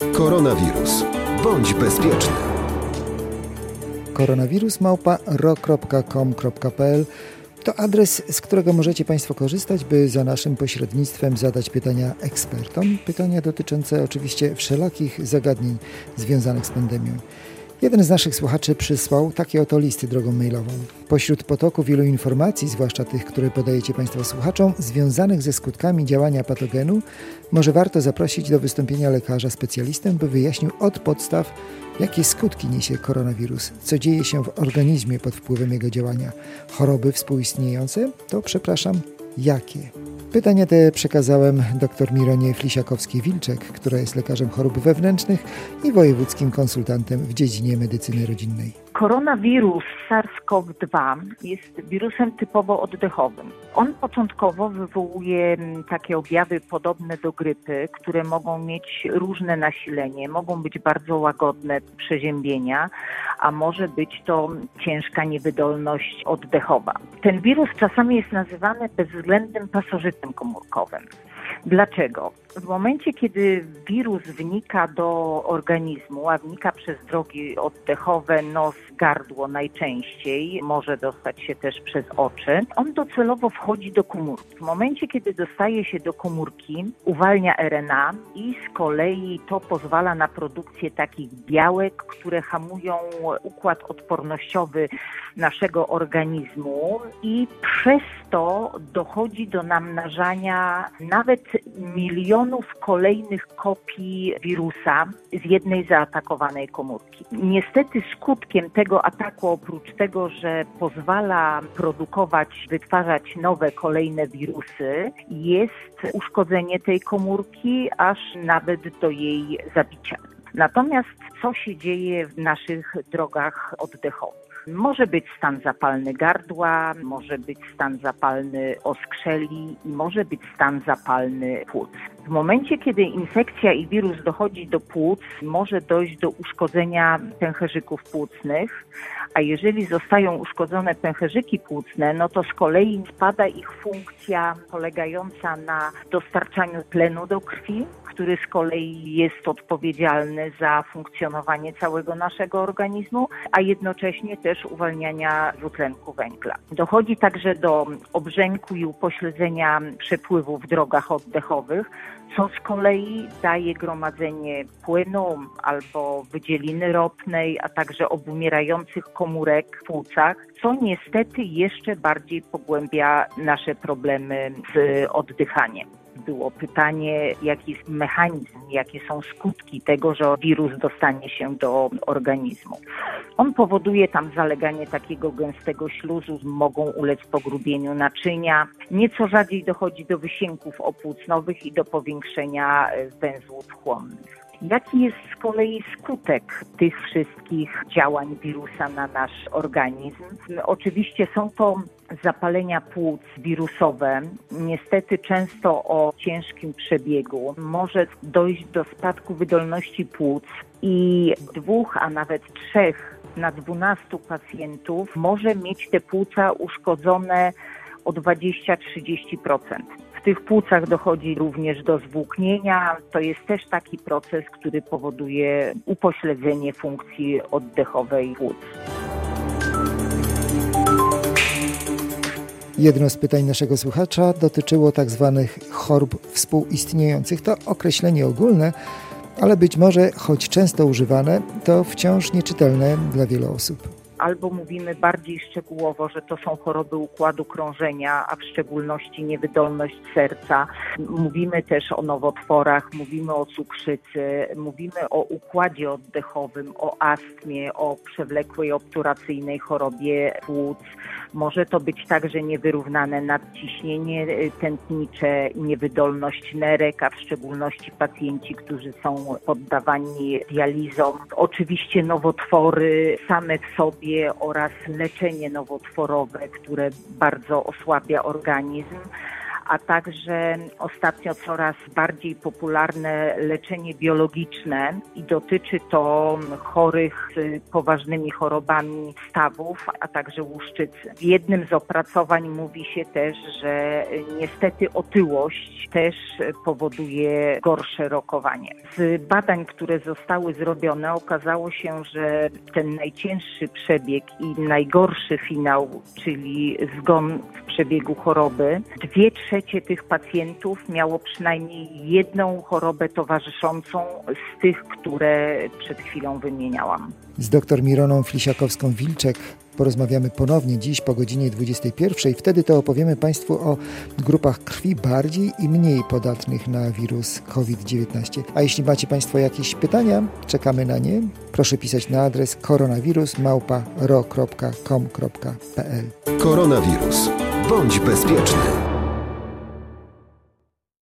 Koronawirus. Bądź bezpieczny. Koronawirus małpa ro.com.pl to adres, z którego możecie Państwo korzystać, by za naszym pośrednictwem zadać pytania ekspertom. Pytania dotyczące oczywiście wszelakich zagadnień związanych z pandemią. Jeden z naszych słuchaczy przysłał takie oto listy drogą mailową. Pośród potoku wielu informacji, zwłaszcza tych, które podajecie Państwo słuchaczom, związanych ze skutkami działania patogenu, może warto zaprosić do wystąpienia lekarza specjalistę, by wyjaśnił od podstaw, jakie skutki niesie koronawirus, co dzieje się w organizmie pod wpływem jego działania. Choroby współistniejące? To przepraszam, jakie? Pytanie te przekazałem dr Mironie Flisiakowskiej-Wilczek, która jest lekarzem chorób wewnętrznych i wojewódzkim konsultantem w dziedzinie medycyny rodzinnej. Koronawirus SARS-CoV-2 jest wirusem typowo oddechowym. On początkowo wywołuje mm, takie objawy podobne do grypy, które mogą mieć różne nasilenie, mogą być bardzo łagodne przeziębienia, a może być to ciężka niewydolność oddechowa. Ten wirus czasami jest nazywany bezwzględnym pasożytem komórkowym. Dlaczego? W momencie, kiedy wirus wnika do organizmu, a wnika przez drogi oddechowe, nos, gardło najczęściej, może dostać się też przez oczy, on docelowo wchodzi do komórki. W momencie, kiedy dostaje się do komórki, uwalnia RNA i z kolei to pozwala na produkcję takich białek, które hamują układ odpornościowy naszego organizmu i przez to dochodzi do namnażania nawet milionów kolejnych kopii wirusa z jednej zaatakowanej komórki. Niestety skutkiem tego ataku, oprócz tego, że pozwala produkować, wytwarzać nowe kolejne wirusy, jest uszkodzenie tej komórki, aż nawet do jej zabicia. Natomiast co się dzieje w naszych drogach oddechowych? Może być stan zapalny gardła, może być stan zapalny oskrzeli i może być stan zapalny płuc. W momencie, kiedy infekcja i wirus dochodzi do płuc, może dojść do uszkodzenia pęcherzyków płucnych, a jeżeli zostają uszkodzone pęcherzyki płucne, no to z kolei spada ich funkcja polegająca na dostarczaniu tlenu do krwi, który z kolei jest odpowiedzialny za funkcjonowanie całego naszego organizmu, a jednocześnie też uwalniania dwutlenku węgla. Dochodzi także do obrzęku i upośledzenia przepływu w drogach oddechowych, co z kolei daje gromadzenie płynu albo wydzieliny ropnej, a także obumierających komórek w płucach, co niestety jeszcze bardziej pogłębia nasze problemy z oddychaniem było pytanie, jaki jest mechanizm, jakie są skutki tego, że wirus dostanie się do organizmu. On powoduje tam zaleganie takiego gęstego śluzu, mogą ulec pogrubieniu naczynia. Nieco rzadziej dochodzi do wysięków opłucnowych i do powiększenia węzłów chłonnych. Jaki jest z kolei skutek tych wszystkich działań wirusa na nasz organizm? Oczywiście są to zapalenia płuc wirusowe, niestety często o ciężkim przebiegu. Może dojść do spadku wydolności płuc i dwóch, a nawet trzech na dwunastu pacjentów może mieć te płuca uszkodzone o 20-30%. W tych płucach dochodzi również do zwłóknienia. To jest też taki proces, który powoduje upośledzenie funkcji oddechowej płuc. Jedno z pytań naszego słuchacza dotyczyło tak zwanych chorób współistniejących. To określenie ogólne, ale być może, choć często używane, to wciąż nieczytelne dla wielu osób albo mówimy bardziej szczegółowo, że to są choroby układu krążenia, a w szczególności niewydolność serca. Mówimy też o nowotworach, mówimy o cukrzycy, mówimy o układzie oddechowym, o astmie, o przewlekłej obturacyjnej chorobie płuc. Może to być także niewyrównane nadciśnienie tętnicze, niewydolność nerek, a w szczególności pacjenci, którzy są poddawani dializom. Oczywiście nowotwory same w sobie oraz leczenie nowotworowe, które bardzo osłabia organizm a także ostatnio coraz bardziej popularne leczenie biologiczne i dotyczy to chorych z poważnymi chorobami stawów, a także łuszczycy. W jednym z opracowań mówi się też, że niestety otyłość też powoduje gorsze rokowanie. Z badań, które zostały zrobione, okazało się, że ten najcięższy przebieg i najgorszy finał, czyli zgon w przebiegu choroby, dwie trzecie tych pacjentów miało przynajmniej jedną chorobę towarzyszącą z tych, które przed chwilą wymieniałam. Z dr Mironą Flisiakowską-Wilczek porozmawiamy ponownie dziś po godzinie 21. Wtedy to opowiemy Państwu o grupach krwi bardziej i mniej podatnych na wirus COVID-19. A jeśli macie Państwo jakieś pytania, czekamy na nie. Proszę pisać na adres koronawirus.ro.com.pl Koronawirus. Bądź bezpieczny.